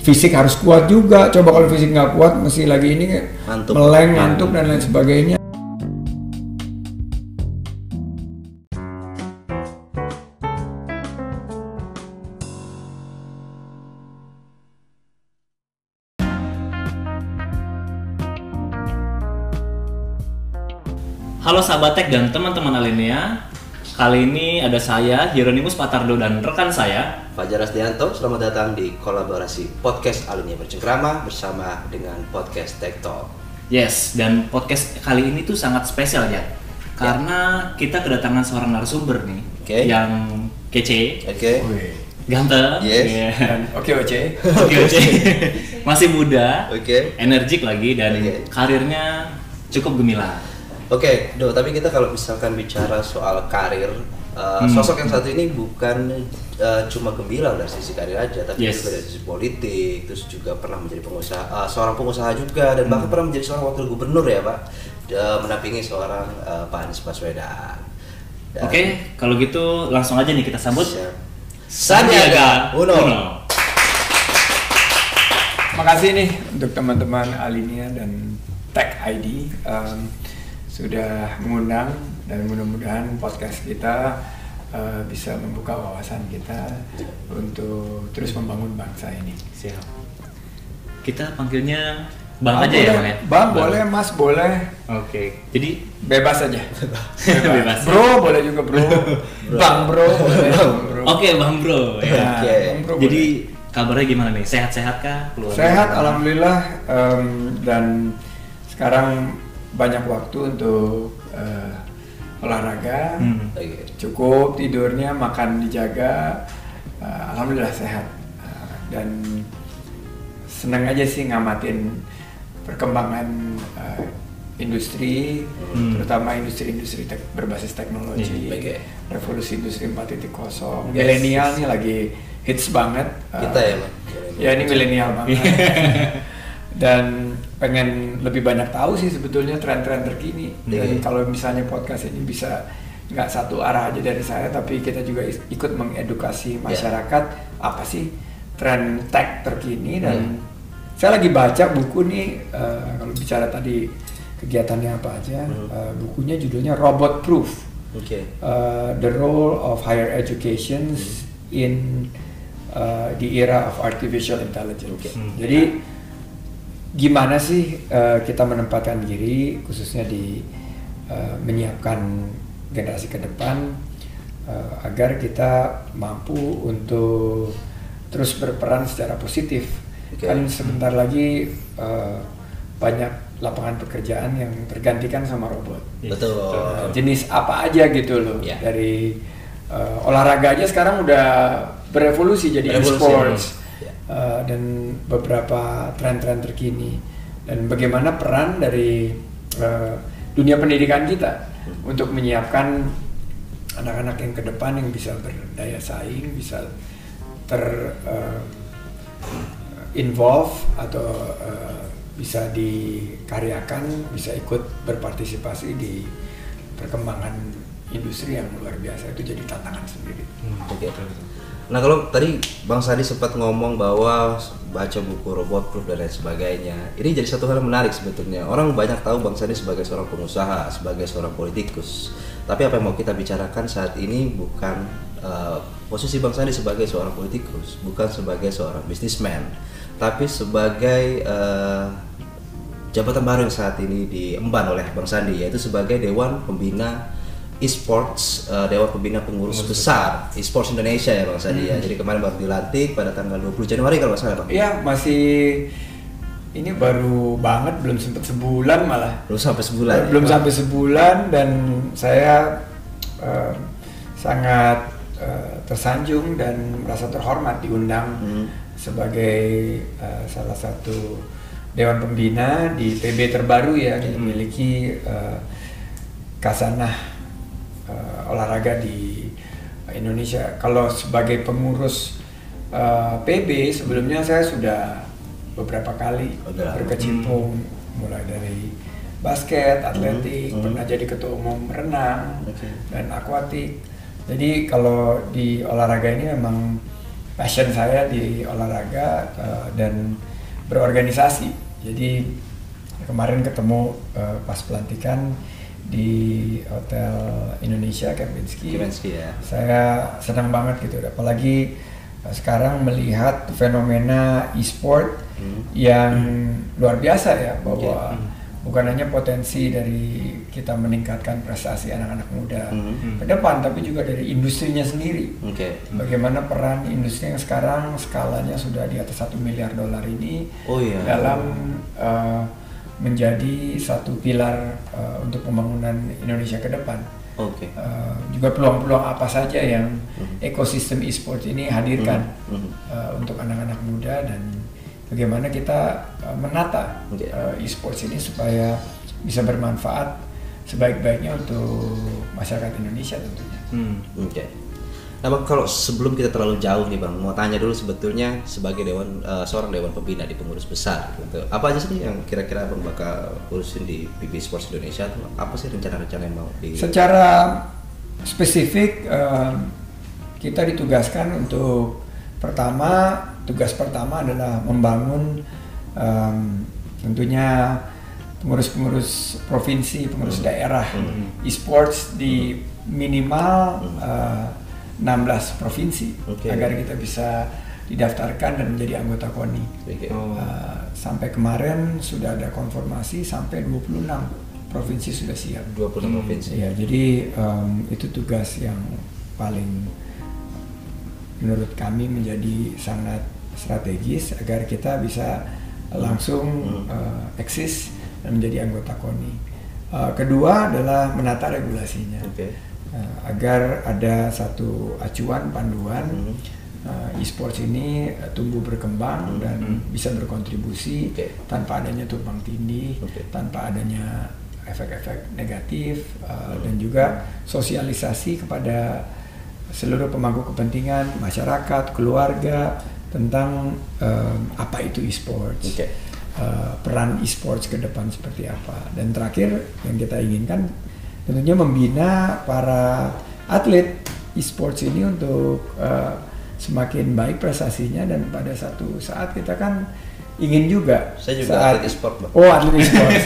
fisik harus kuat juga. Coba kalau fisik nggak kuat, mesti lagi ini Ngantuk. meleng, ngantuk dan lain sebagainya. Halo sahabat tech dan teman-teman Alinea. Kali ini ada saya, Hieronymus Patardo dan rekan saya. Fajar Asdianto, selamat datang di kolaborasi podcast Alunia Bercengkrama bersama dengan podcast Tech Talk. Yes, dan podcast kali ini tuh sangat spesial ya. Karena kita kedatangan seorang narasumber nih Oke. yang kece, Oke. ganteng, Yes. ya. Dan oke oke. Oke, oke. masih muda, Oke. energik lagi dan Oke. karirnya cukup gemilang. Oke, Do, tapi kita kalau misalkan bicara soal karir, uh, Hmm. sosok yang satu ini bukan uh, cuma gemilang dari sisi karir aja, tapi Yes. juga dari sisi politik, terus juga pernah menjadi pengusaha, uh, seorang pengusaha juga, dan bahkan pernah menjadi seorang wakil gubernur ya, Pak, Dan menampingi seorang uh, Pak Anies Baswedan. Dan- Oke, kalau gitu langsung aja nih kita sambut Siap. Sandiaga Uno. Makasih nih untuk teman-teman Alinia dan Tech ID um, sudah mengundang dan mudah-mudahan podcast kita uh, bisa membuka wawasan kita untuk terus membangun bangsa ini. Siap. Kita panggilnya Bang Ah, aja ya, boleh. Bang ya? Bang boleh, Mas boleh, Oke. Jadi bebas aja. Bebas. Bro boleh juga bro. Bang bro boleh. Bang, bro. Oke, Bang Bro. Ya. Nah, Oke. Bang Bro Jadi boleh. kabarnya gimana nih? Sehat-sehat kah? Keluarga? Sehat, alhamdulillah. em, dan sekarang banyak waktu untuk eh, olahraga. Hmm. Cukup tidurnya, makan dijaga. eh, alhamdulillah sehat. Eh, dan senang aja sih ngamatin perkembangan eh, industri, Hmm. terutama industri-industri tek- berbasis teknologi, Hmm, oke. revolusi industri 4.0. Yes. Milenial nih lagi hits banget. Eh, Kita ya, Pak? Ya ini milenial banget. Dan pengen lebih banyak tahu sih sebetulnya tren-tren terkini. Dan Iya. kalau misalnya podcast ini bisa nggak satu arah aja dari saya, tapi kita juga ikut mengedukasi masyarakat apa sih tren tech terkini dan saya lagi baca buku nih eh, kalau bicara tadi kegiatannya apa aja, eh, bukunya judulnya Robot Proof. Oke. uh, the role of higher education in uh, the era of artificial intelligence. Oke. Hmm. Jadi gimana sih uh, kita menempatkan diri khususnya di uh, menyiapkan generasi ke depan uh, agar kita mampu untuk terus berperan secara positif. Oke. Kan sebentar lagi uh, banyak lapangan pekerjaan yang tergantikan sama robot. Iya. Betul. Uh, jenis apa aja gitu loh Ya. dari uh, olahraga aja sekarang udah berevolusi jadi e-sports. Uh, dan beberapa tren-tren terkini dan bagaimana peran dari uh, dunia pendidikan kita untuk menyiapkan anak-anak yang ke depan yang bisa berdaya saing bisa ter uh, involve atau uh, bisa dikaryakan, bisa ikut berpartisipasi di perkembangan industri yang luar biasa itu jadi tantangan sendiri. Oke. Nah kalau tadi Bang Sandi sempat ngomong bahwa baca buku robot proof dan lain sebagainya, ini jadi satu hal yang menarik sebetulnya. Orang banyak tahu Bang Sandi sebagai seorang pengusaha, sebagai seorang politikus. Tapi apa yang mau kita bicarakan saat ini bukan eh, posisi Bang Sandi sebagai seorang politikus, bukan sebagai seorang bisnismen, tapi sebagai eh, jabatan baru yang saat ini diemban oleh Bang Sandi yaitu sebagai Dewan Pembina e-sports uh, Dewan Pembina Pengurus Besar e-sports Indonesia ya Bang Sandi ya. Jadi kemarin baru dilantik pada tanggal 20 Januari kalau nggak salah Bang. Iya masih ini baru banget belum sempat sebulan malah Belum sampai sebulan. ya? belum sampai sebulan dan saya eh, sangat eh, tersanjung dan merasa terhormat diundang Hmm. sebagai eh, salah satu dewan pembina di PB terbaru ya yang memiliki eh, kasanah eh, olahraga di Indonesia. Kalau sebagai pengurus eh, PB sebelumnya saya sudah beberapa kali Udah. berkecimpung mulai dari basket, atletik, Hmm. pernah jadi ketua umum renang Oke. dan akuatik. Jadi kalau di olahraga ini memang passion saya di olahraga uh, dan berorganisasi. Jadi kemarin ketemu uh, pas pelantikan di Hotel Indonesia Kempinski. Kempinski ya. Saya senang banget gitu, apalagi uh, sekarang melihat fenomena e-sport hmm. yang hmm. luar biasa ya bahwa hmm bukan hanya potensi dari kita meningkatkan prestasi anak-anak muda mm-hmm. ke depan, tapi juga dari industrinya sendiri. Okay. Bagaimana peran industri yang sekarang skalanya sudah di atas satu miliar dolar ini oh, iya. dalam uh, menjadi satu pilar uh, untuk pembangunan Indonesia ke depan. Okay. Uh, juga peluang-peluang apa saja yang mm-hmm. ekosistem e-sport ini hadirkan mm-hmm. uh, untuk anak-anak muda dan bagaimana kita uh, menata uh, e-sports ini supaya bisa bermanfaat sebaik-baiknya untuk masyarakat Indonesia tentunya. Hmm. Oke. Okay. Nah bang, kalau sebelum kita terlalu jauh nih bang, mau tanya dulu sebetulnya sebagai dewan uh, seorang dewan pembina di pengurus besar, gitu. apa aja sih yang kira-kira bang bakal urusin di PB Sports Indonesia? Apa sih rencana-rencana yang mau di? Secara spesifik uh, kita ditugaskan untuk pertama tugas pertama adalah membangun um, tentunya pengurus-pengurus provinsi, pengurus hmm. daerah hmm. e-sports di minimal uh, hmm. eh, 16 provinsi okay. agar kita bisa didaftarkan dan menjadi anggota KONI. Okay. Uh, sampai kemarin sudah ada konfirmasi sampai 26 provinsi sudah siap. 26 hmm. provinsi. Ya, jadi um, itu tugas yang paling menurut kami menjadi sangat strategis agar kita bisa langsung hmm. uh, eksis dan menjadi anggota KONI. Uh, kedua adalah menata regulasinya okay. Uh, agar ada satu acuan panduan hmm. uh, e-sports ini uh, tumbuh berkembang hmm. dan hmm. bisa berkontribusi okay. tanpa adanya tumpang tindih, okay. tanpa adanya efek-efek negatif uh, hmm. dan juga sosialisasi kepada seluruh pemangku kepentingan masyarakat, keluarga, tentang uh, apa itu e-sports, okay. uh, peran e-sports ke depan seperti apa, dan terakhir yang kita inginkan tentunya membina para atlet e-sports ini untuk uh, semakin baik prestasinya dan pada satu saat kita kan ingin juga saya juga saat, atlet e-sport oh atlet e-sports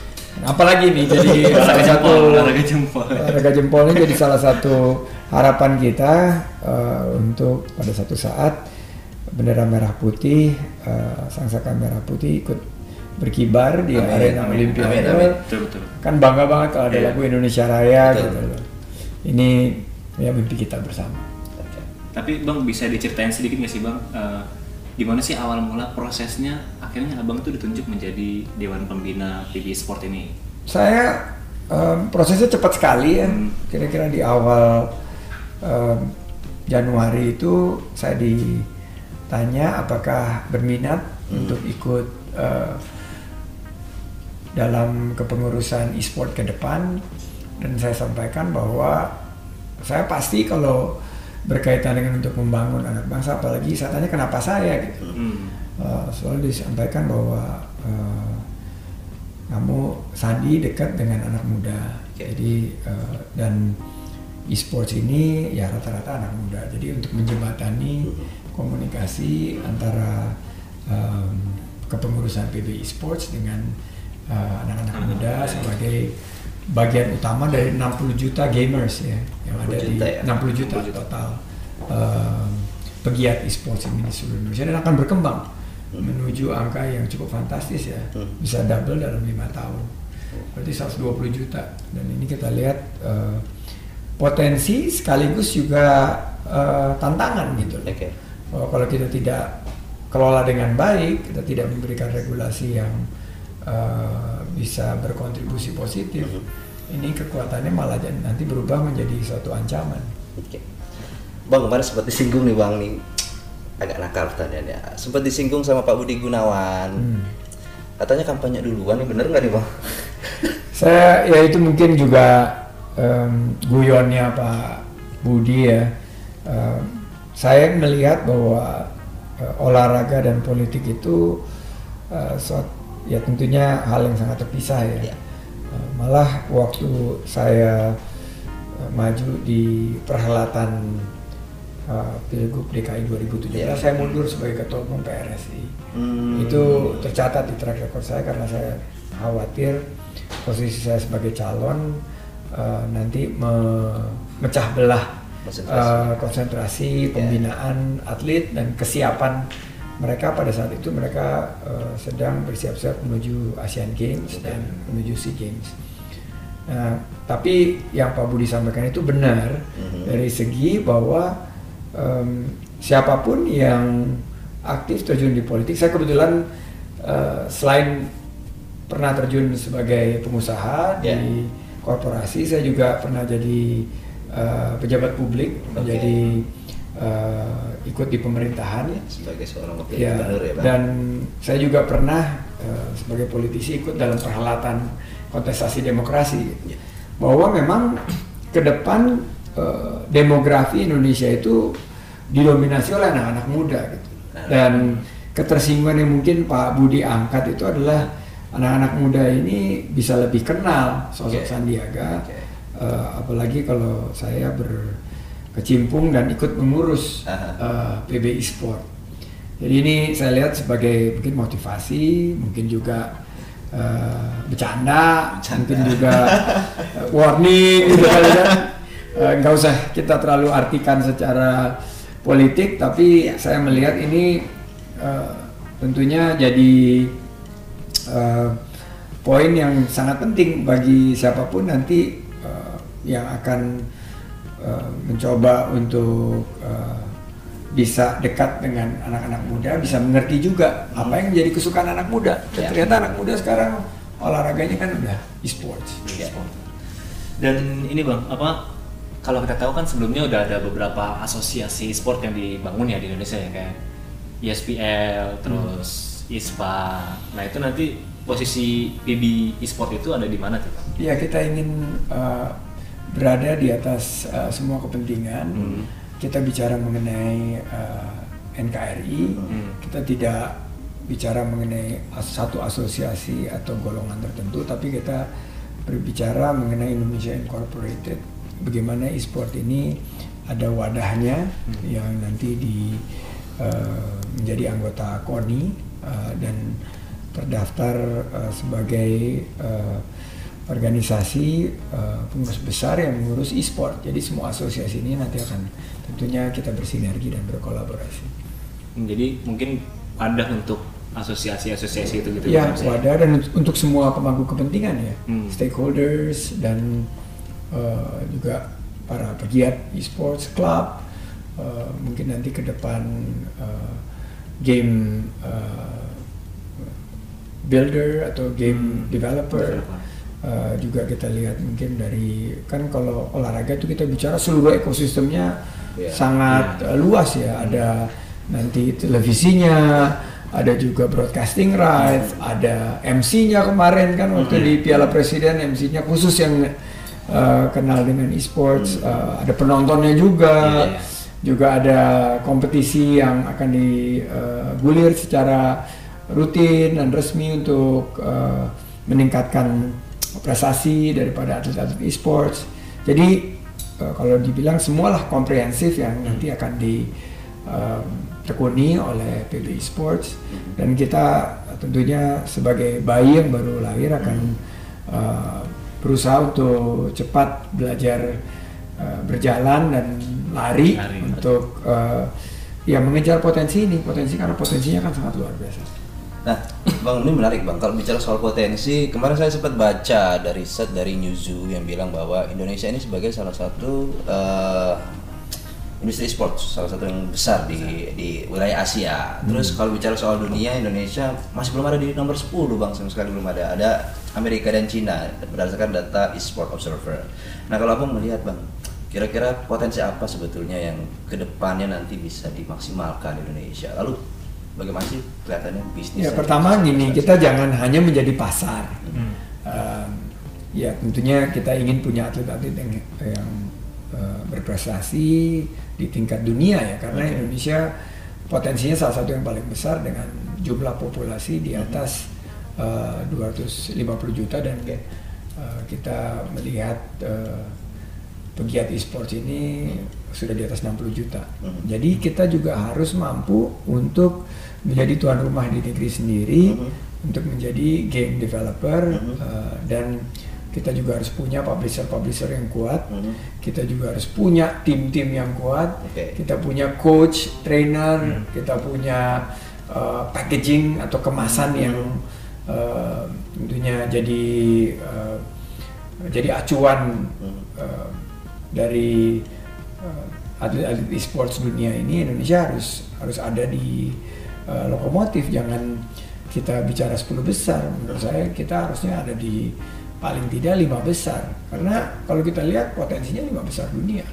apalagi nih jadi salah satu olahraga jempol. olahraga jempolnya jadi salah satu harapan kita uh, untuk pada satu saat bendera merah putih, uh, sang saka merah putih ikut berkibar di amin, arena Olimpiade. Kan bangga banget kalau ada yeah. lagu Indonesia Raya betul, gitu loh. Ini ya mimpi kita bersama. Tapi Bang bisa diceritain sedikit nggak sih Bang, uh, gimana sih awal mula prosesnya akhirnya Abang tuh ditunjuk menjadi Dewan Pembina PB Sport ini? Saya um, prosesnya cepat sekali ya, hmm. kira-kira di awal um, Januari itu saya di tanya apakah berminat hmm. untuk ikut uh, dalam kepengurusan e-sport ke depan dan saya sampaikan bahwa saya pasti kalau berkaitan dengan untuk membangun anak bangsa apalagi saya tanya kenapa saya gitu hmm. uh, selalu disampaikan bahwa uh, kamu Sandi dekat dengan anak muda okay. jadi uh, dan e-sports ini ya rata-rata anak muda jadi untuk menjembatani komunikasi antara um, kepengurusan PB Esports dengan anak-anak uh, muda sebagai bagian utama dari 60 juta gamers ya yang ada di ya? 60 juta 60 juta. total um, pegiat esports ini di seluruh Indonesia dan akan berkembang hmm. menuju angka yang cukup fantastis ya hmm. bisa double dalam lima tahun berarti 120 juta dan ini kita lihat uh, potensi sekaligus juga uh, tantangan gitu okay bahwa kalau kita tidak kelola dengan baik, kita tidak memberikan regulasi yang uh, bisa berkontribusi positif, mm-hmm. -huh. ini kekuatannya malah nanti berubah menjadi suatu ancaman. Oke. Bang kemarin sempat disinggung nih bang nih agak nakal pertanyaannya. Sempat disinggung sama Pak Budi Gunawan. Hmm. Katanya kampanye duluan, nih bener nggak nih bang? Saya ya itu mungkin juga um, guyonnya Pak Budi ya. Um, saya melihat bahwa uh, olahraga dan politik itu uh, suat, ya tentunya hal yang sangat terpisah ya. ya. Uh, malah waktu saya uh, maju di perhelatan uh, Pilgub DKI 2017 Iya. saya mundur sebagai ketua umum PRSI. Hmm. Itu tercatat di track record saya karena saya khawatir posisi saya sebagai calon uh, nanti memecah belah Konsentrasi. uh, konsentrasi pembinaan atlet dan kesiapan mereka pada saat itu mereka uh, sedang bersiap-siap menuju Asian Games dan menuju SEA Games. Nah, tapi yang Pak Budi sampaikan itu benar Mhm. dari segi bahwa em, siapa pun yang aktif terjun di politik, saya kebetulan eh, selain pernah terjun sebagai pengusaha Ya. di korporasi, saya juga pernah jadi eh, pejabat publik, Oke. menjadi eh, ikut di pemerintahan. sebagai seorang wakil Ya, gubernur ya dan saya juga pernah eh, sebagai politisi ikut dalam perhelatan kontestasi demokrasi. Ya. Bahwa memang ke depan eh, demografi Indonesia itu didominasi oleh anak-anak muda gitu. Nah. Dan ketersinggungan yang mungkin Pak Budi angkat itu adalah anak-anak muda ini bisa lebih kenal sosok Oke. Sandiaga. Oke. Eh, apalagi kalau saya berkecimpung dan ikut mengurus Aha. eh, PBI Sport. Jadi ini saya lihat sebagai mungkin motivasi, mungkin juga eh, bercanda, Bercanda. mungkin juga eh, warning gitu kali kan. Eh, Nggak usah kita terlalu artikan secara politik, tapi saya melihat ini eh, tentunya jadi eh, poin yang sangat penting bagi siapa pun nanti eh, yang akan eh, mencoba untuk eh, bisa dekat dengan anak-anak muda, bisa mengerti juga apa yang menjadi kesukaan anak muda. Dan Ya. ternyata anak muda sekarang olahraganya kan udah e-sports. Iya. Dan ini bang, apa kalau kita tahu kan sebelumnya udah ada beberapa asosiasi sport yang dibangun ya di Indonesia ya kayak E ISPL, terus ISPA. Nah itu nanti posisi PB e-sport itu ada di mana tuh bang? Ya kita ingin eh, berada di atas eh, semua kepentingan. Hmm. Kita bicara mengenai eh, NKRI, Hmm. kita tidak bicara mengenai satu asosiasi atau golongan tertentu, tapi kita berbicara mengenai Indonesia Incorporated. Bagaimana e-sport ini ada wadahnya yang nanti di eh, menjadi anggota KONI eh, dan terdaftar eh, sebagai eh, organisasi eh, pengurus besar yang mengurus e-sport. Jadi semua asosiasi ini nanti akan tentunya kita bersinergi dan berkolaborasi. Hmm, Jadi mungkin ada untuk asosiasi-asosiasi itu gitu Ya, Mas, wadah dan untuk- semua pemangku kepentingan ya, Hmm. stakeholders dan eh, juga para pegiat e-sports club. eh, mungkin nanti ke depan eh, game eh, builder atau game Hmm, developer. developer. Eh, juga kita lihat mungkin dari kan kalau olahraga itu kita bicara seluruh ekosistemnya Iya. sangat Iya. eh, luas ya. Ada nanti televisinya, ada juga broadcasting rights, ada MC-nya kemarin kan waktu di Piala Presiden MC-nya khusus yang eh, kenal dengan e-sports, Eh, ada penontonnya juga. Iya, iya. Juga ada kompetisi yang akan digulir secara rutin dan resmi untuk eh, meningkatkan prestasi daripada atlet-atlet e-sports. Jadi eh, kalau dibilang semualah komprehensif yang nanti akan ditekuni oleh PBI Sports dan kita tentunya sebagai bayi yang baru lahir akan eh, berusaha untuk cepat belajar eh, berjalan dan lari, Lari. untuk eh, ya mengejar potensi ini potensi karena potensinya kan sangat luar biasa. Nah, Bang, ini menarik Bang. Kalau bicara soal potensi, kemarin saya sempat baca dari riset dari Newzoo yang bilang bahwa Indonesia ini sebagai salah satu eh, industri sport, salah satu yang besar di di wilayah Asia. Terus kalau bicara soal dunia, Indonesia masih belum ada di nomor 10 Bang, sama sekali belum ada. Ada Amerika dan Cina berdasarkan data eSport Observer. Nah, kalau Abang melihat Bang, kira-kira potensi apa sebetulnya yang ke depannya nanti bisa dimaksimalkan di Indonesia? Lalu bagaimana sih kelihatannya bisnis? Ya pertama gini kita jangan hanya menjadi pasar. Hmm. Um, ya tentunya kita ingin punya atlet-atlet yang, yang uh, berprestasi di tingkat dunia ya karena Oke. Indonesia potensinya salah satu yang paling besar dengan jumlah populasi di atas uh, 250 juta dan uh, kita melihat uh, pegiat e-sports ini sudah di atas 60 juta. Hmm. Jadi kita juga harus mampu untuk menjadi tuan rumah di negeri sendiri Hmm. untuk menjadi game developer Mhm. uh, dan kita juga harus punya publisher-publisher yang kuat. Mhm. Kita juga harus punya tim-tim yang kuat. Oke. Kita punya coach, trainer, kita punya uh, packaging atau kemasan yang uh, tentunya jadi uh, jadi acuan uh, dari uh, atlet-atlet e-sports dunia ini Indonesia harus harus ada di uh, lokomotif jangan kita bicara 10 besar. Menurut saya kita harusnya ada di paling tidak lima besar. Karena kalau kita lihat potensinya lima besar dunia.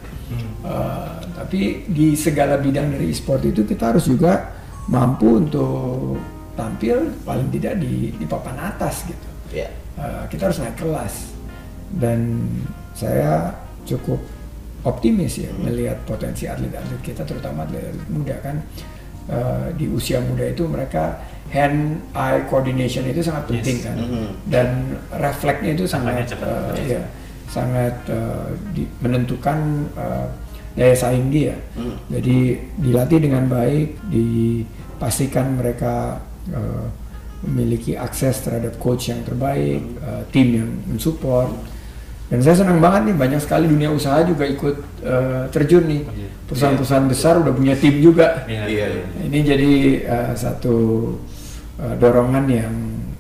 Uh, tapi di segala bidang dari e-sport itu kita harus juga mampu untuk tampil paling tidak di di papan atas gitu. Ya. Uh, kita harus naik kelas. Dan saya cukup optimis ya melihat potensi atlet-atlet kita terutama atlet-atlet muda kan Uh, di usia muda itu mereka hand eye coordination itu sangat penting Yes. kan Mhm. dan refleksnya itu sangat cepat, uh, ya, sangat uh, di- menentukan uh, daya saing dia Hmm. jadi dilatih dengan baik dipastikan mereka uh, memiliki akses terhadap coach yang terbaik uh, tim yang mensupport dan saya senang banget nih banyak sekali dunia usaha juga ikut uh, terjun nih Iya. perusahaan-perusahaan besar udah punya tim juga Iya, Iya, iya. ini jadi uh, satu uh, dorongan yang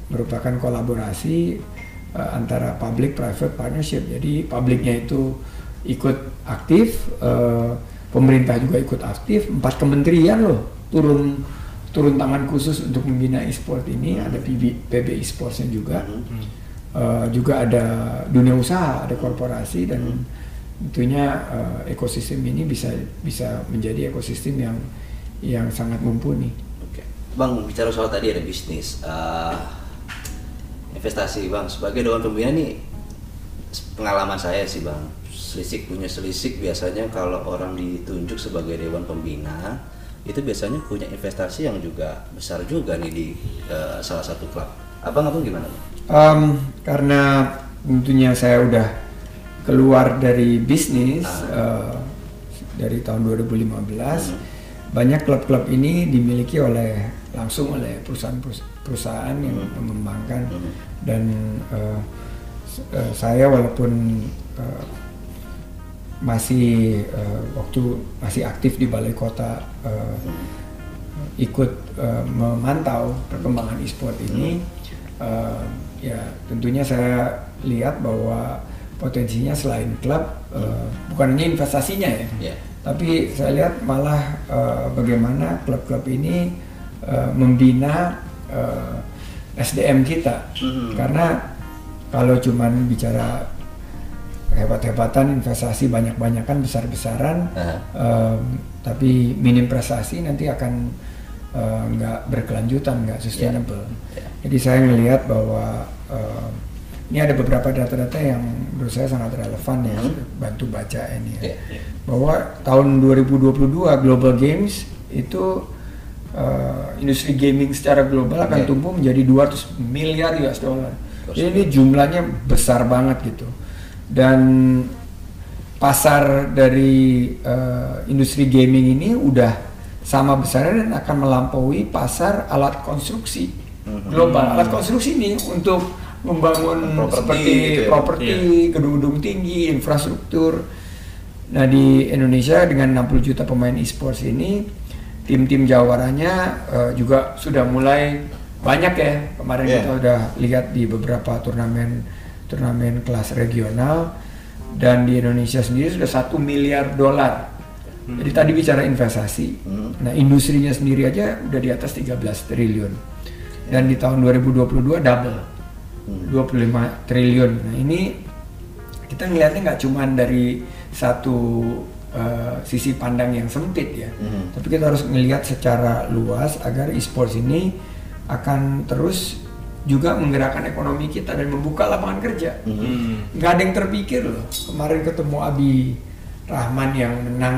merupakan kolaborasi uh, antara public private partnership. Jadi publiknya itu ikut aktif, uh, pemerintah juga ikut aktif, empat kementerian loh turun turun tangan khusus untuk membina e-sport ini. Ada PB, PB e-sportsnya juga. Uh, juga ada dunia usaha, ada korporasi dan tentunya uh, ekosistem ini bisa bisa menjadi ekosistem yang yang sangat mumpuni. Oke. Bang bicara soal tadi ada bisnis eh, investasi bang sebagai dewan pembina nih pengalaman saya sih bang selisik punya selisik biasanya kalau orang ditunjuk sebagai dewan pembina itu biasanya punya investasi yang juga besar juga nih di eh, salah satu klub abang abang gimana bang? Um, karena tentunya saya udah keluar dari bisnis uh, dari tahun 2015 banyak klub-klub ini dimiliki oleh langsung oleh perusahaan-perusahaan yang mengembangkan. Dan uh, uh, saya walaupun uh, masih uh, waktu masih aktif di balai kota uh, ikut uh, memantau perkembangan e-sport ini uh, ya tentunya saya lihat bahwa potensinya selain klub uh, bukan hanya investasinya ya Iya. tapi saya lihat malah uh, bagaimana klub-klub ini uh, membina uh, SDM kita Mhm. karena kalau cuman bicara hebat-hebatan investasi banyak-banyakan besar-besaran Aha. em, tapi minim prestasi nanti akan nggak berkelanjutan nggak sustainable Ya. Jadi saya melihat bahwa em, ini ada beberapa data-data yang menurut saya sangat relevan ya bantu baca ini ya Ya. bahwa tahun 2022 Global Games itu eh, industri gaming secara global akan Oke. tumbuh menjadi 200 miliar US dollar. Jadi ini jumlahnya besar banget gitu. Dan pasar dari eh, industri gaming ini udah sama besarnya dan akan melampaui pasar alat konstruksi global. Alat konstruksi ini untuk membangun Properti seperti gitu ya. properti, gedung-gedung tinggi, infrastruktur. Nah di Indonesia dengan 60 juta pemain e-sports ini, tim-tim jawarannya eh, juga sudah mulai banyak ya. Kemarin Yeah. kita udah lihat di beberapa turnamen turnamen kelas regional dan di Indonesia sendiri sudah satu miliar dolar. Jadi tadi bicara investasi. Hmm. Nah industrinya sendiri aja udah di atas 13 triliun. Dan di tahun 2022 double. 25 triliun. Nah ini kita ngelihatnya nggak cuma dari satu uh, sisi pandang yang sempit ya, Mhm. tapi kita harus melihat secara luas agar e-sports ini akan terus juga menggerakkan ekonomi kita dan membuka lapangan kerja. Hmm. Nggak ada yang terpikir loh. Kemarin ketemu Abi Rahman yang menang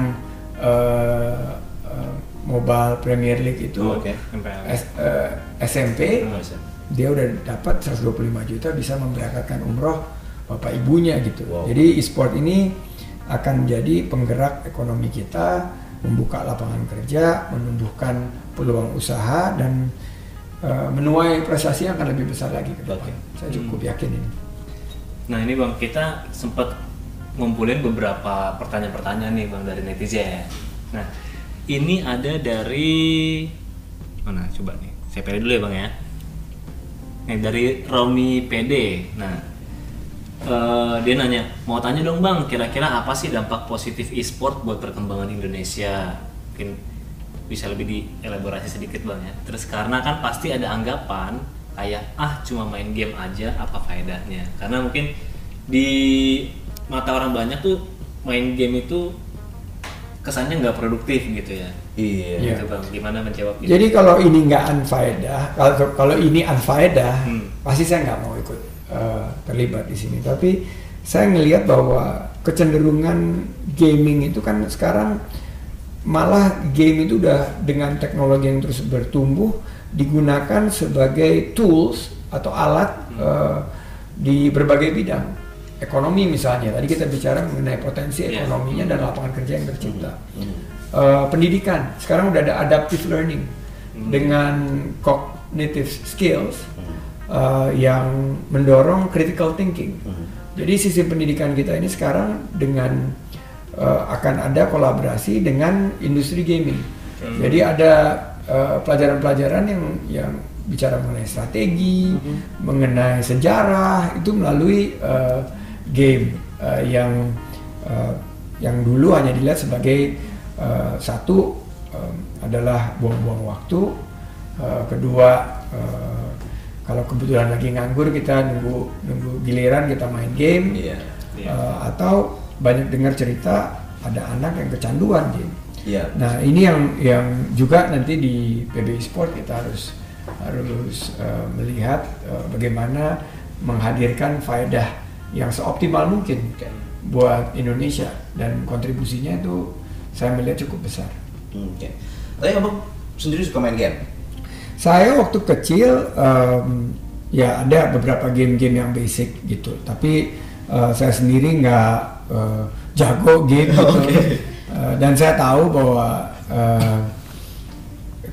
uh, Mobile Premier League itu Oh. MPL. S- uh, SMP Oh, dia udah dapat 125 juta bisa memberangkatkan umroh bapak ibunya gitu. Wow. Jadi e-sport ini akan menjadi penggerak ekonomi kita, membuka lapangan kerja, menumbuhkan peluang usaha dan uh, menuai prestasi yang akan lebih besar lagi ke depan. Oke. Saya cukup Hmm. yakin ini. Nah ini bang, kita sempat ngumpulin beberapa pertanyaan-pertanyaan nih bang dari netizen. Nah ini ada dari mana? Coba nih, saya pilih dulu ya bang ya. Nih dari Romi PD. Nah eh, dia nanya, mau tanya dong bang, kira-kira apa sih dampak positif e-sport buat perkembangan Indonesia? Mungkin bisa lebih dielaborasi sedikit bang ya. Terus karena kan pasti ada anggapan kayak ah cuma main game aja apa faedahnya? Karena mungkin di mata orang banyak tuh main game itu kesannya nggak produktif gitu ya. Iya. Iya. Gitu bang, gimana menjawab itu? Jadi kalau ini nggak unfaedah, kalau kalau ini unfaedah, Hmm. pasti saya nggak mau ikut uh, terlibat di sini. Tapi saya ngelihat bahwa kecenderungan gaming itu kan sekarang malah game itu udah dengan teknologi yang terus bertumbuh digunakan sebagai tools atau alat uh, di berbagai bidang. Ekonomi misalnya, tadi kita bicara mengenai potensi Iya. ekonominya dan lapangan kerja yang tercipta. Hmm. Uh, pendidikan sekarang udah ada adaptive learning Hmm. dengan cognitive skills uh, yang mendorong critical thinking. Hmm. Jadi sistem pendidikan kita ini sekarang dengan uh, akan ada kolaborasi dengan industri gaming. Hmm. Jadi ada uh, pelajaran-pelajaran yang yang bicara mengenai strategi, mengenai sejarah itu melalui uh, game uh, yang uh, yang dulu hanya dilihat sebagai uh, satu um, adalah buang-buang waktu, uh, kedua uh, kalau kebetulan lagi nganggur kita nunggu nunggu giliran kita main game, Iya. Iya. Uh, atau banyak dengar cerita ada anak yang kecanduan game. Iya. Nah ini yang yang juga nanti di PBI Sport kita harus harus uh, melihat uh, bagaimana menghadirkan faedah yang seoptimal mungkin buat Indonesia dan kontribusinya itu saya melihat cukup besar. Hmm, Oke. Tapi abang sendiri suka main game? Saya waktu kecil em, ya ada beberapa game-game yang basic gitu, tapi eh, saya sendiri nggak eh, jago game gitu. Eh, dan saya tahu bahwa eh,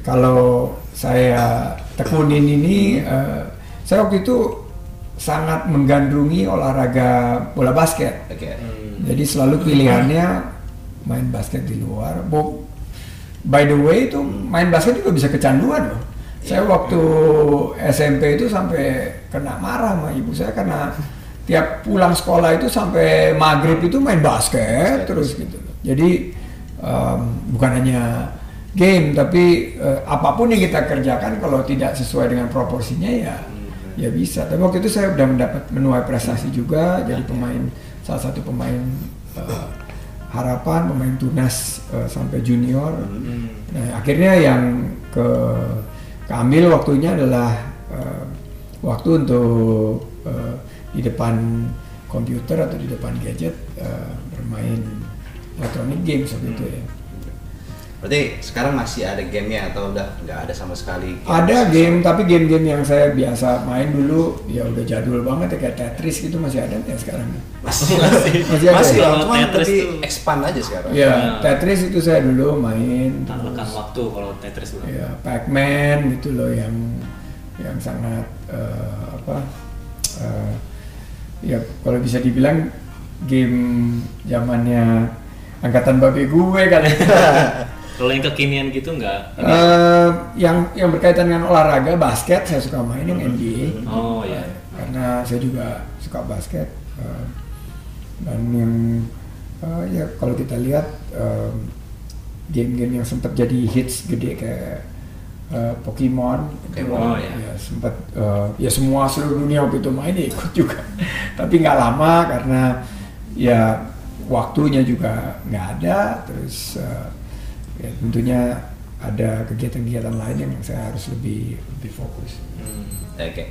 kalau saya tekunin ini, eh, saya waktu itu sangat menggandrungi olahraga bola basket. Oke. Hmm. Jadi selalu pilihannya main basket di luar. Bo- by the way itu main basket juga bisa kecanduan loh. Saya waktu SMP itu sampai kena marah sama ibu saya karena tiap pulang sekolah itu sampai maghrib itu main basket terus gitu. Jadi em, bukan hanya game tapi eh, apa pun yang kita kerjakan kalau tidak sesuai dengan proporsinya ya ya bisa. Tapi waktu itu saya udah mendapat menuai prestasi juga jadi pemain salah satu pemain eh, harapan pemain tunas eh, sampai junior. Hmm. Nah akhirnya yang ke keambil waktunya adalah eh, waktu untuk eh, di depan komputer atau di depan gadget eh, bermain electronic games waktu itu ya. Berarti sekarang masih ada gamenya atau udah nggak ada sama sekali? Ada game tapi game-game yang saya biasa main dulu ya udah jadul banget ya kayak Tetris gitu masih ada nggak sekarang? Masih Masih. Masih ada masih ya? lah, cuman Tetris lebih tuh- expand aja sekarang. Ya Nah. Tetris itu saya dulu main. Lekang waktu kalau Tetris bang. ya Pac-Man gitu loh yang yang sangat eh, apa eh, ya kalau bisa dibilang game zamannya angkatan babe gue kan Kalau yang kekinian gitu nggak? Eh, yang yang berkaitan dengan olahraga basket saya suka main yang NBA Oh ya. karena saya juga suka basket eh, dan yang eh, ya kalau kita lihat eh, game-game yang sempat jadi hits gede kayak Pokemon, Pokemon, ya, ya. sempat eh, ya semua seluruh dunia waktu itu main ya ikut juga tapi nggak lama karena ya waktunya juga nggak ada terus eh, ya tentunya ada kegiatan-kegiatan lain yang saya harus lebih lebih fokus. Hmm. Oke,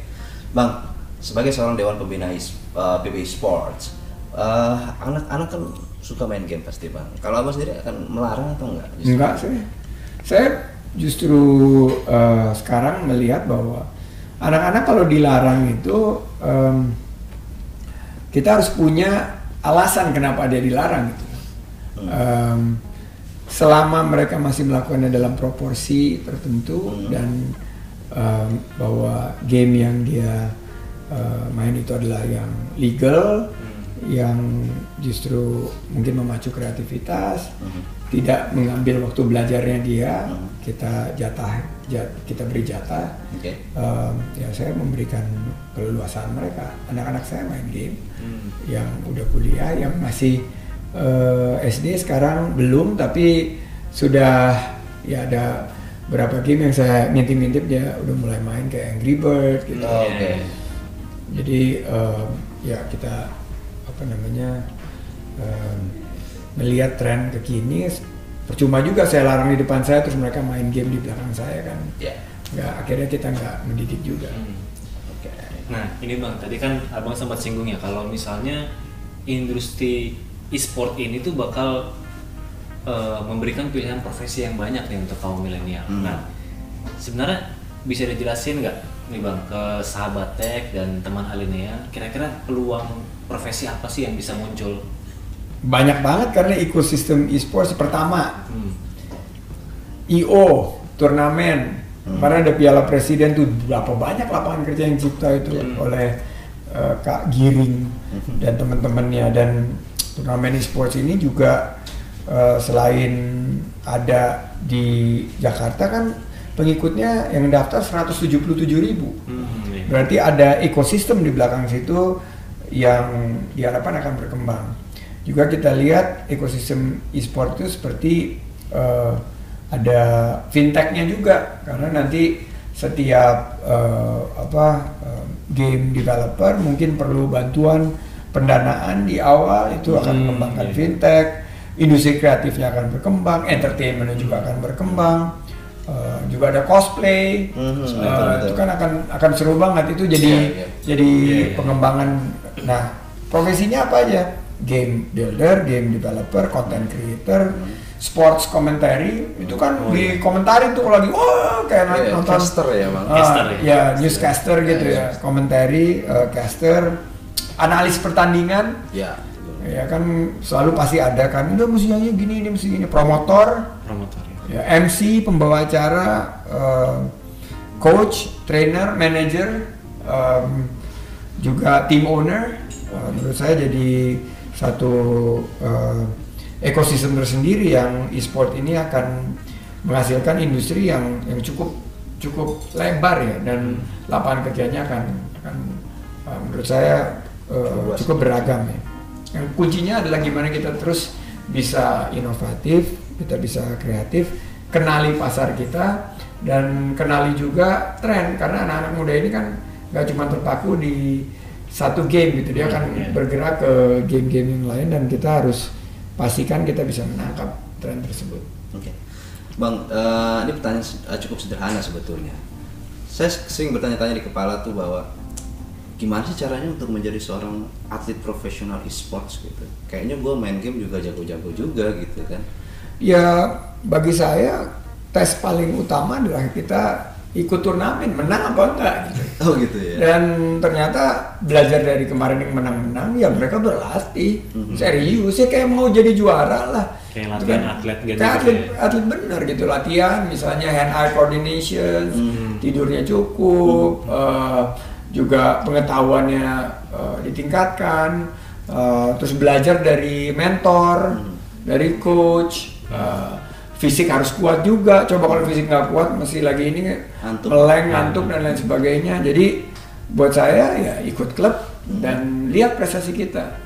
bang, sebagai seorang dewan pembina is, uh, PBI Sports, uh, anak-anak kan suka main game pasti bang. Kalau abang sendiri akan melarang atau enggak? Justru? Enggak sih. Saya justru eh, sekarang melihat bahwa anak-anak kalau dilarang itu em, kita harus punya alasan kenapa dia dilarang gitu. Em, selama mereka masih melakukannya dalam proporsi tertentu dan em, bahwa game yang dia eh, main itu adalah yang legal, yang justru mungkin memacu kreativitas, tidak mengambil waktu belajarnya dia, kita jatah, jat- kita beri jatah. Oke. Em, ya saya memberikan keleluasaan mereka. Anak-anak saya main game, yang udah kuliah, yang masih eh, SD sekarang belum, tapi sudah ya ada beberapa game yang saya ngintip-ngintip dia udah mulai main kayak Angry Bird gitu. Oh, Oke. Jadi em, ya kita apa namanya em, melihat tren kekini percuma juga saya larang di depan saya terus mereka main game di belakang saya kan Ya. nggak akhirnya kita nggak mendidik juga Oke. Nah, ini Bang, tadi kan Abang sempat singgung ya kalau misalnya industri e-sport ini tuh bakal eh, memberikan pilihan profesi yang banyak nih untuk kaum milenial. Hmm. Nah, sebenarnya bisa dijelasin nggak nih Bang ke sahabat tech dan teman Alinea kira-kira peluang profesi apa sih yang bisa muncul? banyak banget karena ekosistem e-sports pertama Hmm. IO turnamen kemarin ada Piala Presiden tuh berapa banyak lapangan kerja yang cipta itu oleh eh, Kak Giring dan teman-temannya dan turnamen e-sports ini juga eh, selain ada di Jakarta kan pengikutnya yang daftar 177 ribu Hmm, iya. berarti ada ekosistem di belakang situ yang diharapkan akan berkembang. Juga kita lihat ekosistem e-sport itu seperti eh, ada fintechnya juga karena nanti setiap eh, apa eh, game developer mungkin perlu bantuan pendanaan di awal itu akan Hmm, mengembangkan iya. fintech, industri kreatifnya akan berkembang, entertainmentnya juga akan berkembang. Eh, juga ada cosplay, betul, betul. itu kan akan akan seru banget itu jadi Iya, iya. jadi Iya, iya. pengembangan. Nah profesinya apa aja? Game builder, game developer, content creator, sports commentary itu kan Oh, iya. di komentari tuh kalau lagi wah kayak Iya, nonton caster ya, Bang. Ah, Caster ya? ya newscaster gitu Iya, ya, komentari, eh, caster, analis pertandingan. Ya. Ya kan selalu pasti ada kan, udah mestinya gini, ini mesti gini, promotor, Promotor ya. ya, MC, pembawa acara, eh, coach, trainer, manager, em, juga team owner. Eh, menurut saya jadi satu eh, ekosistem tersendiri yang e-sport ini akan menghasilkan industri yang yang cukup cukup lebar ya dan lapangan kerjanya akan akan menurut saya eh, Luas. cukup beragam ya. Yang kuncinya adalah gimana kita terus bisa inovatif, kita bisa kreatif, kenali pasar kita dan kenali juga tren karena anak-anak muda ini kan nggak cuma terpaku di satu game gitu dia akan Iya. bergerak ke game-game yang lain dan kita harus pastikan kita bisa menangkap tren tersebut. Oke. Bang, eh, ini pertanyaan eh, cukup sederhana sebetulnya. Saya sering bertanya-tanya di kepala tuh bahwa gimana sih caranya untuk menjadi seorang atlet profesional e-sports gitu. Kayaknya gue main game juga jago-jago juga gitu kan. Ya bagi saya tes paling utama adalah kita ikut turnamen menang apa enggak gitu. Oh gitu ya. Dan ternyata belajar dari kemarin yang menang-menang ya mereka berlatih Mhm. serius ya kayak mau jadi juara lah. Kayak Itu latihan atlet gitu Kayak gitu atlet, ya. atlet bener gitu latihan misalnya hand eye coordination, Mhm. tidurnya cukup, eh, juga pengetahuannya eh, ditingkatkan, eh, terus belajar dari mentor, Mhm. dari coach. eh, fisik harus kuat juga. Coba kalau fisik nggak kuat, masih lagi ini Ngantuk. meleng, ngantuk dan lain sebagainya. Jadi buat saya ya ikut klub dan lihat prestasi kita.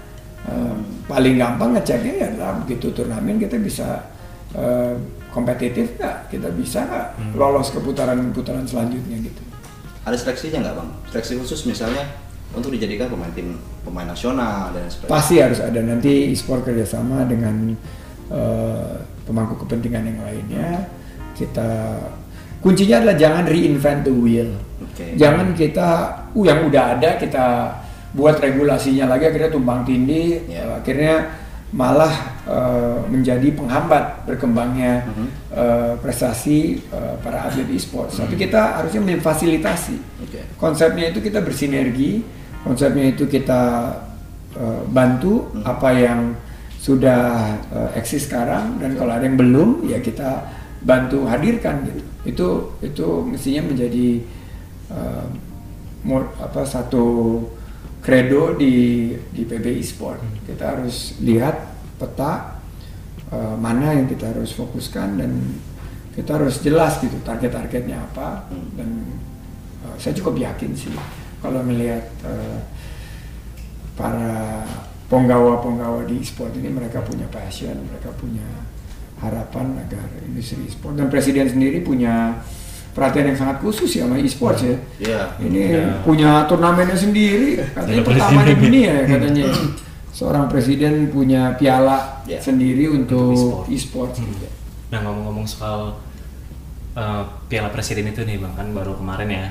Paling gampang ngeceknya ya adalah begitu turnamen kita bisa eh, kompetitif nggak, kita bisa nggak lolos ke putaran-putaran selanjutnya gitu. Ada seleksinya nggak bang? Seleksi khusus misalnya untuk dijadikan pemain tim pemain nasional dan sebagainya. Pasti harus ada nanti e-sport kerjasama dengan eh, pemangku kepentingan yang lainnya. Kita kuncinya adalah jangan reinvent the wheel. Oke. Jangan kita, uh yang udah ada kita buat regulasinya lagi akhirnya tumbang tindih, Ya. eh, akhirnya malah eh, menjadi penghambat berkembangnya eh, prestasi eh, para atlet e-sports. Tapi kita harusnya memfasilitasi. Oke. Konsepnya itu kita bersinergi, konsepnya itu kita eh, bantu Hmm. apa yang sudah uh, eksis sekarang dan kalau ada yang belum ya kita bantu hadirkan gitu. Itu itu mestinya menjadi uh, mo- apa satu kredo di di PBI Sport. Kita harus lihat peta uh, mana yang kita harus fokuskan dan kita harus jelas gitu target-targetnya apa. Dan uh, saya cukup yakin sih kalau melihat uh, para penggawa-penggawa di sport ini mereka punya passion, mereka punya harapan agar industri sport dan presiden sendiri punya perhatian yang sangat khusus ya sama e-sports ya. Iya. Ini Ya. punya turnamennya sendiri, katanya pertama di dunia ya katanya. Seorang presiden punya piala Ya. sendiri untuk e-sport. e-sports. gitu. Nah ngomong-ngomong soal uh, Piala Presiden itu nih bang kan baru kemarin ya.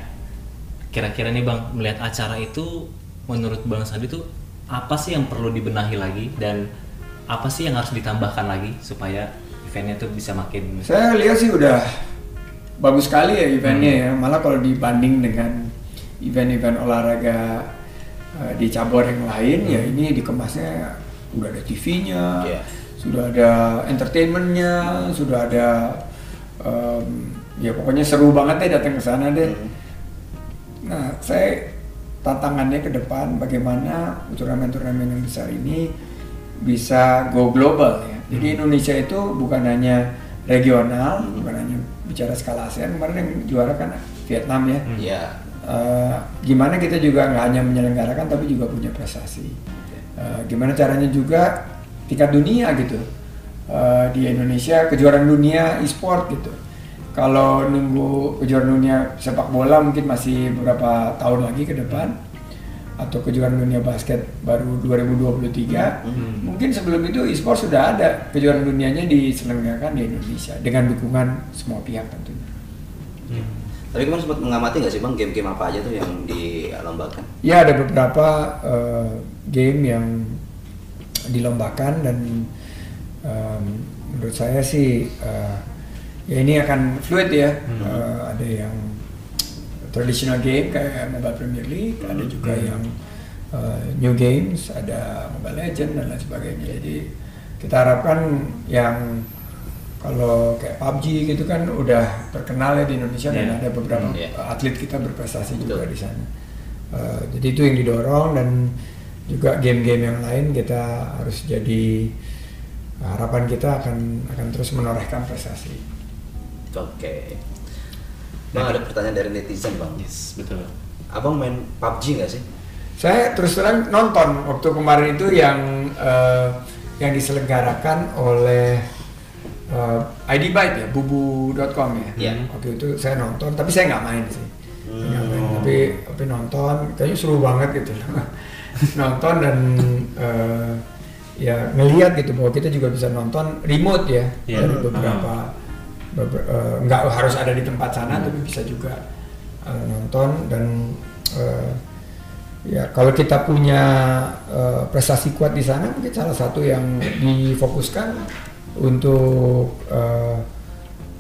Kira-kira nih bang melihat acara itu menurut bang Sandi tuh apa sih yang perlu dibenahi lagi dan apa sih yang harus ditambahkan lagi supaya eventnya tuh bisa makin Saya lihat sih udah bagus sekali ya eventnya Hmm. ya. Malah kalau dibanding dengan event-event olahraga uh, di cabur yang lain ya ini dikemasnya udah ada TV-nya, Hmm. Iya. sudah ada entertainmentnya, sudah ada um, ya pokoknya seru banget deh datang ke sana deh. Hmm. Nah, saya tantangannya ke depan bagaimana turnamen-turnamen yang besar ini bisa go global ya. Jadi Indonesia itu bukan hanya regional, bukan hanya bicara skala ASEAN. Kemarin yang juara kan Vietnam ya. Iya. Eh, gimana kita juga nggak hanya menyelenggarakan tapi juga punya prestasi. Eh, gimana caranya juga tingkat dunia gitu Eh, di Indonesia kejuaraan dunia e-sport gitu. Kalau nunggu kejuaraan dunia sepak bola mungkin masih beberapa tahun lagi ke depan atau kejuaraan dunia basket baru 2023 mungkin sebelum itu e-sport sudah ada kejuaraan dunianya diselenggarakan di Indonesia dengan dukungan semua pihak tentunya. Tapi kemarin sempat mengamati nggak sih bang game-game apa aja tuh yang dilombakan? Ya ada beberapa eh, game yang dilombakan dan em, menurut saya sih eh, ya ini akan fluid ya. Eh, ada yang traditional game kayak Mobile Premier League, ada juga yang eh, new games, ada Mobile Legend dan lain sebagainya. Jadi kita harapkan yang kalau kayak PUBG gitu kan udah terkenal ya di Indonesia dan Iya. ada beberapa Hmm, iya. atlet kita berprestasi juga Betul. di sana. Eh, jadi itu yang didorong dan juga game-game yang lain kita harus jadi harapan kita akan akan terus menorehkan prestasi. Oke. Bang ada pertanyaan dari netizen bang. yes betul Abang main PUBG nggak sih? Saya terus terang nonton waktu kemarin itu yang eh, yang diselenggarakan oleh eh, ID Byte ya, bubu.com ya. Iya. Waktu itu saya nonton, tapi saya nggak main sih. Nggak main, Hmm. tapi tapi nonton, kayaknya seru banget gitu. nonton dan eh, ya ngelihat gitu bahwa kita juga bisa nonton remote ya Iya. dari beberapa beber- eh, nggak harus ada di tempat sana tapi bisa juga eh, nonton dan eh, ya kalau kita punya eh, prestasi kuat di sana mungkin salah satu yang difokuskan untuk eh,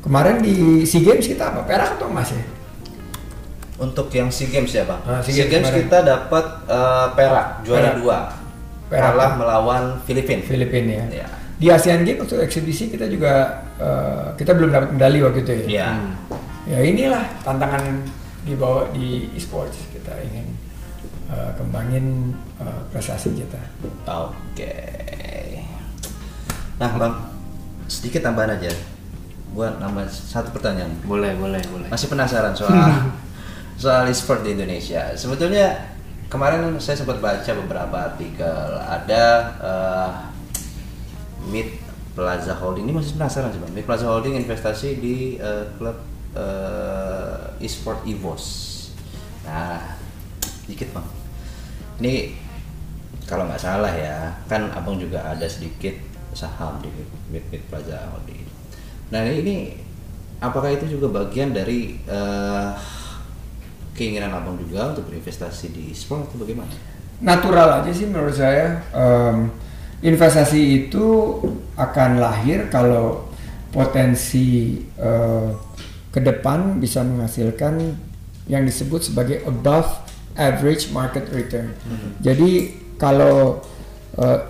kemarin di SEA Games kita apa perak atau emas ya? Untuk yang SEA Games ya bang? Ah, SEA SEA Games Games kemarin. kita dapat eh, perak juara Perak. dua. Perak. Kalah melawan Filipina. Filipina ya. Iya. Di ASEAN Games waktu eksibisi kita juga eh, kita belum dapat medali waktu itu ya. Iya. Ya inilah tantangan dibawa di e-sports kita ingin eh, kembangin eh, prestasi kita. Oke. Nah bang, sedikit tambahan aja. Buat nambah satu pertanyaan. boleh boleh boleh Masih penasaran soal soal e-sport di Indonesia. Sebetulnya kemarin saya sempat baca beberapa artikel. Ada eh, Mid Plaza Holding ini masih penasaran sih bang. Mid Plaza Holding investasi di eh, klub eh, e-sport Evos. Nah, dikit bang. Ini kalau nggak salah ya, kan abang juga ada sedikit saham di Mid Mid Plaza Holding. Nah ini apakah itu juga bagian dari eh, keinginan abang juga untuk berinvestasi di e-sport atau bagaimana? Natural aja sih menurut saya. Em, investasi itu akan lahir kalau potensi eh, ke depan bisa menghasilkan yang disebut sebagai above average market return. Jadi kalau eh,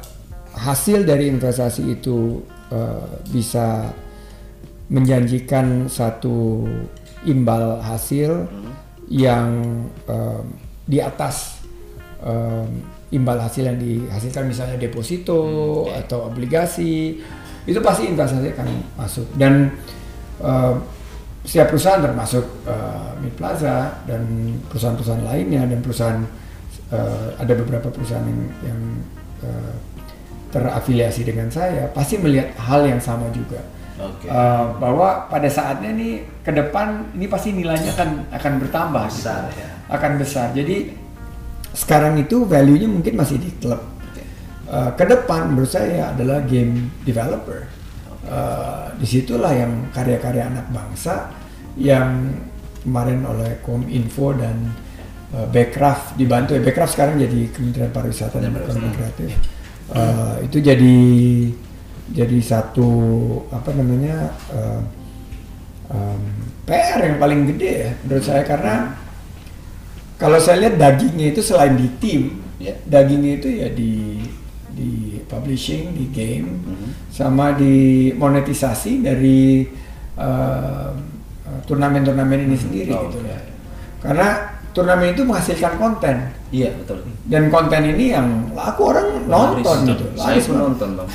hasil dari investasi itu uh, bisa menjanjikan satu imbal hasil yang um, di atas um, imbal hasil yang dihasilkan misalnya deposito atau obligasi itu pasti investasi akan masuk dan uh, setiap perusahaan termasuk uh, Mid Plaza dan perusahaan-perusahaan lainnya dan perusahaan uh, ada beberapa perusahaan yang, yang uh, terafiliasi dengan saya pasti melihat hal yang sama juga Oke. uh, bahwa pada saatnya nih ke depan ini pasti nilainya akan akan bertambah gitu. Besar, ya. akan besar jadi sekarang itu value-nya mungkin masih di klub. Uh, ke depan menurut saya adalah game developer. Uh, di situlah yang karya-karya anak bangsa yang kemarin oleh Kominfo dan uh, Backcraft dibantu. Ya Backcraft sekarang jadi Kementerian Pariwisata dan Ekonomi Kreatif. Uh, itu jadi jadi satu apa namanya uh, um, PR yang paling gede ya menurut saya. Karena kalau saya lihat dagingnya itu selain di tim Ya. dagingnya itu ya di di publishing di game Mhm. sama di monetisasi dari uh, turnamen-turnamen ini sendiri Oh, gitu ya karena turnamen itu menghasilkan konten Iya betul. dan konten ini yang laku orang nonton Laris. gitu laris pun nonton bang.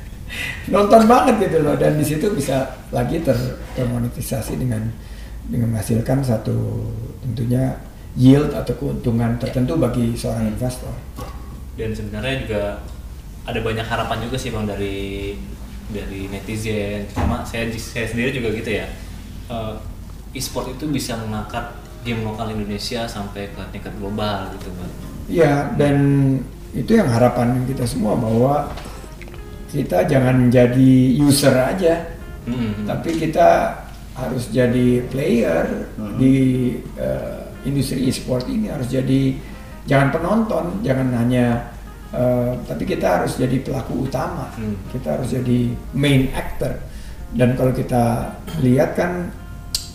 nonton banget gitu loh dan di situ bisa lagi ter termonetisasi dengan dengan menghasilkan satu tentunya yield atau keuntungan tertentu bagi seorang investor. dan sebenarnya juga ada banyak harapan juga sih bang dari dari netizen. Sama saya saya sendiri juga gitu ya. Eh, e-sport itu bisa mengangkat game lokal Indonesia sampai ke tingkat global gitu bang. Ya dan itu yang harapan kita semua bahwa kita jangan jadi user aja, Hmm. tapi kita harus jadi player di eh, industri e-sport ini harus jadi jangan penonton, jangan hanya eh, tapi kita harus jadi pelaku utama. Hmm. Kita harus jadi main actor. Dan kalau kita lihat kan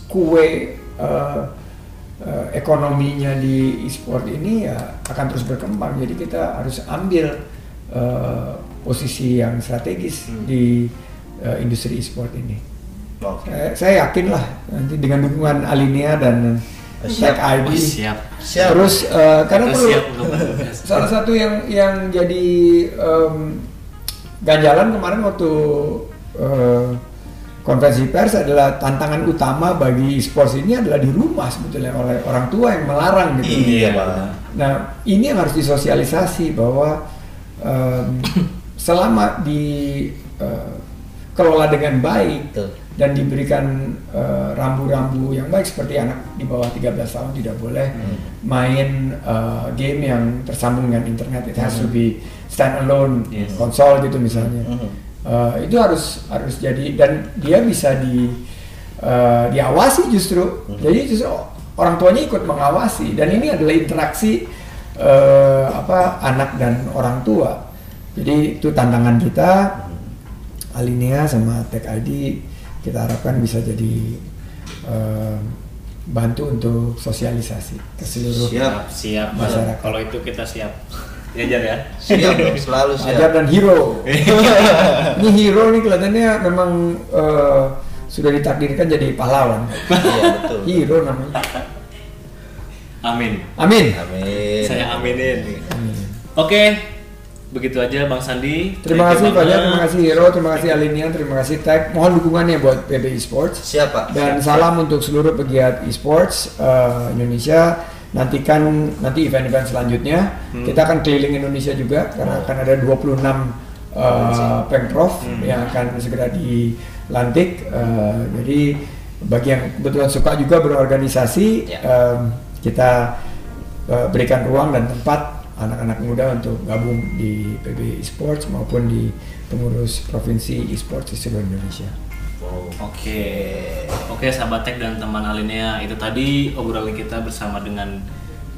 kue eh, eh, ekonominya di e-sport ini ya akan terus berkembang. Jadi kita harus ambil eh, posisi yang strategis Hmm. di eh, industri e-sport ini. Oke. Saya, saya yakin lah nanti dengan dukungan Alinea dan Siap. ID. Oh, siap Siap. Terus eh, karena perlu salah satu yang yang jadi em, ganjalan kemarin waktu eh, konferensi pers adalah tantangan utama bagi e-sports ini adalah di rumah sebetulnya oleh orang tua yang melarang gitu. Iya bang. Nah, ini yang harus disosialisasi bahwa em, selama dikelola dengan baik Betul. Dan diberikan eh, rambu-rambu yang baik seperti anak di bawah 13 tahun tidak boleh main eh, game yang tersambung dengan internet. It has to be stand alone Yes. konsol gitu misalnya. Mhm. Eh, itu harus harus jadi dan dia bisa di eh, diawasi justru. Jadi justru orang tuanya ikut mengawasi. Dan ini adalah interaksi eh, apa anak dan orang tua. Jadi itu tantangan kita. Alinea sama Tech ID kita harapkan bisa jadi eh, bantu untuk sosialisasi ke seluruh Siap. siap. Masyarakat. kalau itu kita siap diajar ya Siap dong. Selalu siap. Ajar dan hero. ini hero nih kelihatannya memang eh, sudah ditakdirkan jadi pahlawan. Iya betul. hero namanya. amin Amin. Amin. saya aminin Amin. oke begitu aja bang Sandi Terima kasih banget. terima kasih Hero, terima kasih Alinea, terima kasih Tech. Mohon dukungannya buat PB Esports. Siap pak. Dan salam untuk seluruh pegiat esports eh, Indonesia. Nantikan nanti event-event selanjutnya. Hmm. Kita akan keliling Indonesia juga karena akan ada 26 eh, pemprov Hmm. yang akan segera dilantik. Eh, jadi bagi yang kebetulan suka juga berorganisasi, Ya. em, kita eh, berikan ruang dan tempat anak-anak muda untuk gabung di PB Esports maupun di pengurus provinsi esports di seluruh Indonesia. Oke, oke sahabat Tech dan teman Alinea itu tadi obrolan kita bersama dengan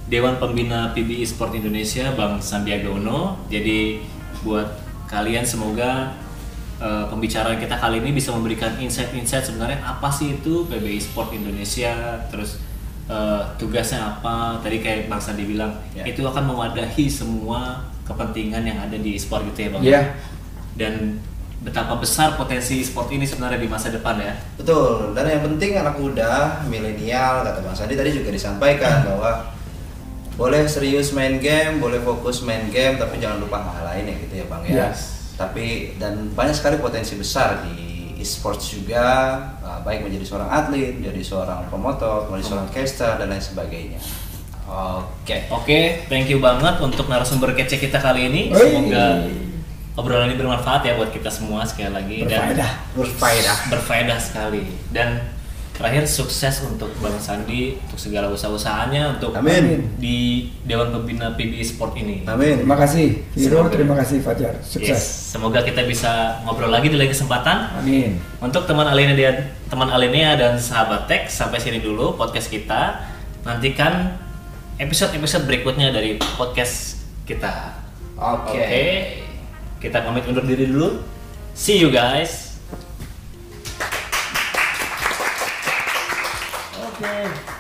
Dewan Pembina PB Esport Indonesia Bang Sandiaga Uno. Jadi buat kalian semoga eh, pembicaraan kita kali ini bisa memberikan insight-insight sebenarnya apa sih itu PB Esport Indonesia, terus eh, tugasnya apa? Tadi kayak Bang Sandi bilang Ya. itu akan mewadahi semua kepentingan yang ada di sport gitu ya bang Iya. dan betapa besar potensi sport ini sebenarnya di masa depan ya Betul, dan yang penting anak muda, milenial, kata Bang Sandi tadi juga disampaikan bahwa boleh serius main game, boleh fokus main game, tapi jangan lupa hal lain ya gitu ya Bang ya. Yes. Tapi dan banyak sekali potensi besar di e-sports juga, uh, baik menjadi seorang atlet, menjadi seorang pemotor, menjadi seorang caster dan lain sebagainya. Oke. Oke, thank you banget untuk narasumber kece kita kali ini. Semoga obrolan ini bermanfaat ya buat kita semua sekali lagi Berfaedah. dan Berfaedah. berfaedah sekali. Dan terakhir sukses untuk Bang Sandi untuk segala usaha-usahanya untuk Amin. di Dewan Pembina PBI Sport ini. Amin. Terima kasih Semoga. terima kasih Fajar. Yes, Sukses. semoga kita bisa ngobrol lagi di lain kesempatan. Amin. Untuk teman Alinea dan teman Alinea dan sahabat Tech sampai sini dulu podcast kita. Nantikan episode-episode berikutnya dari podcast kita. Oke. Oke. Kita pamit undur diri dulu. See you guys. Oke.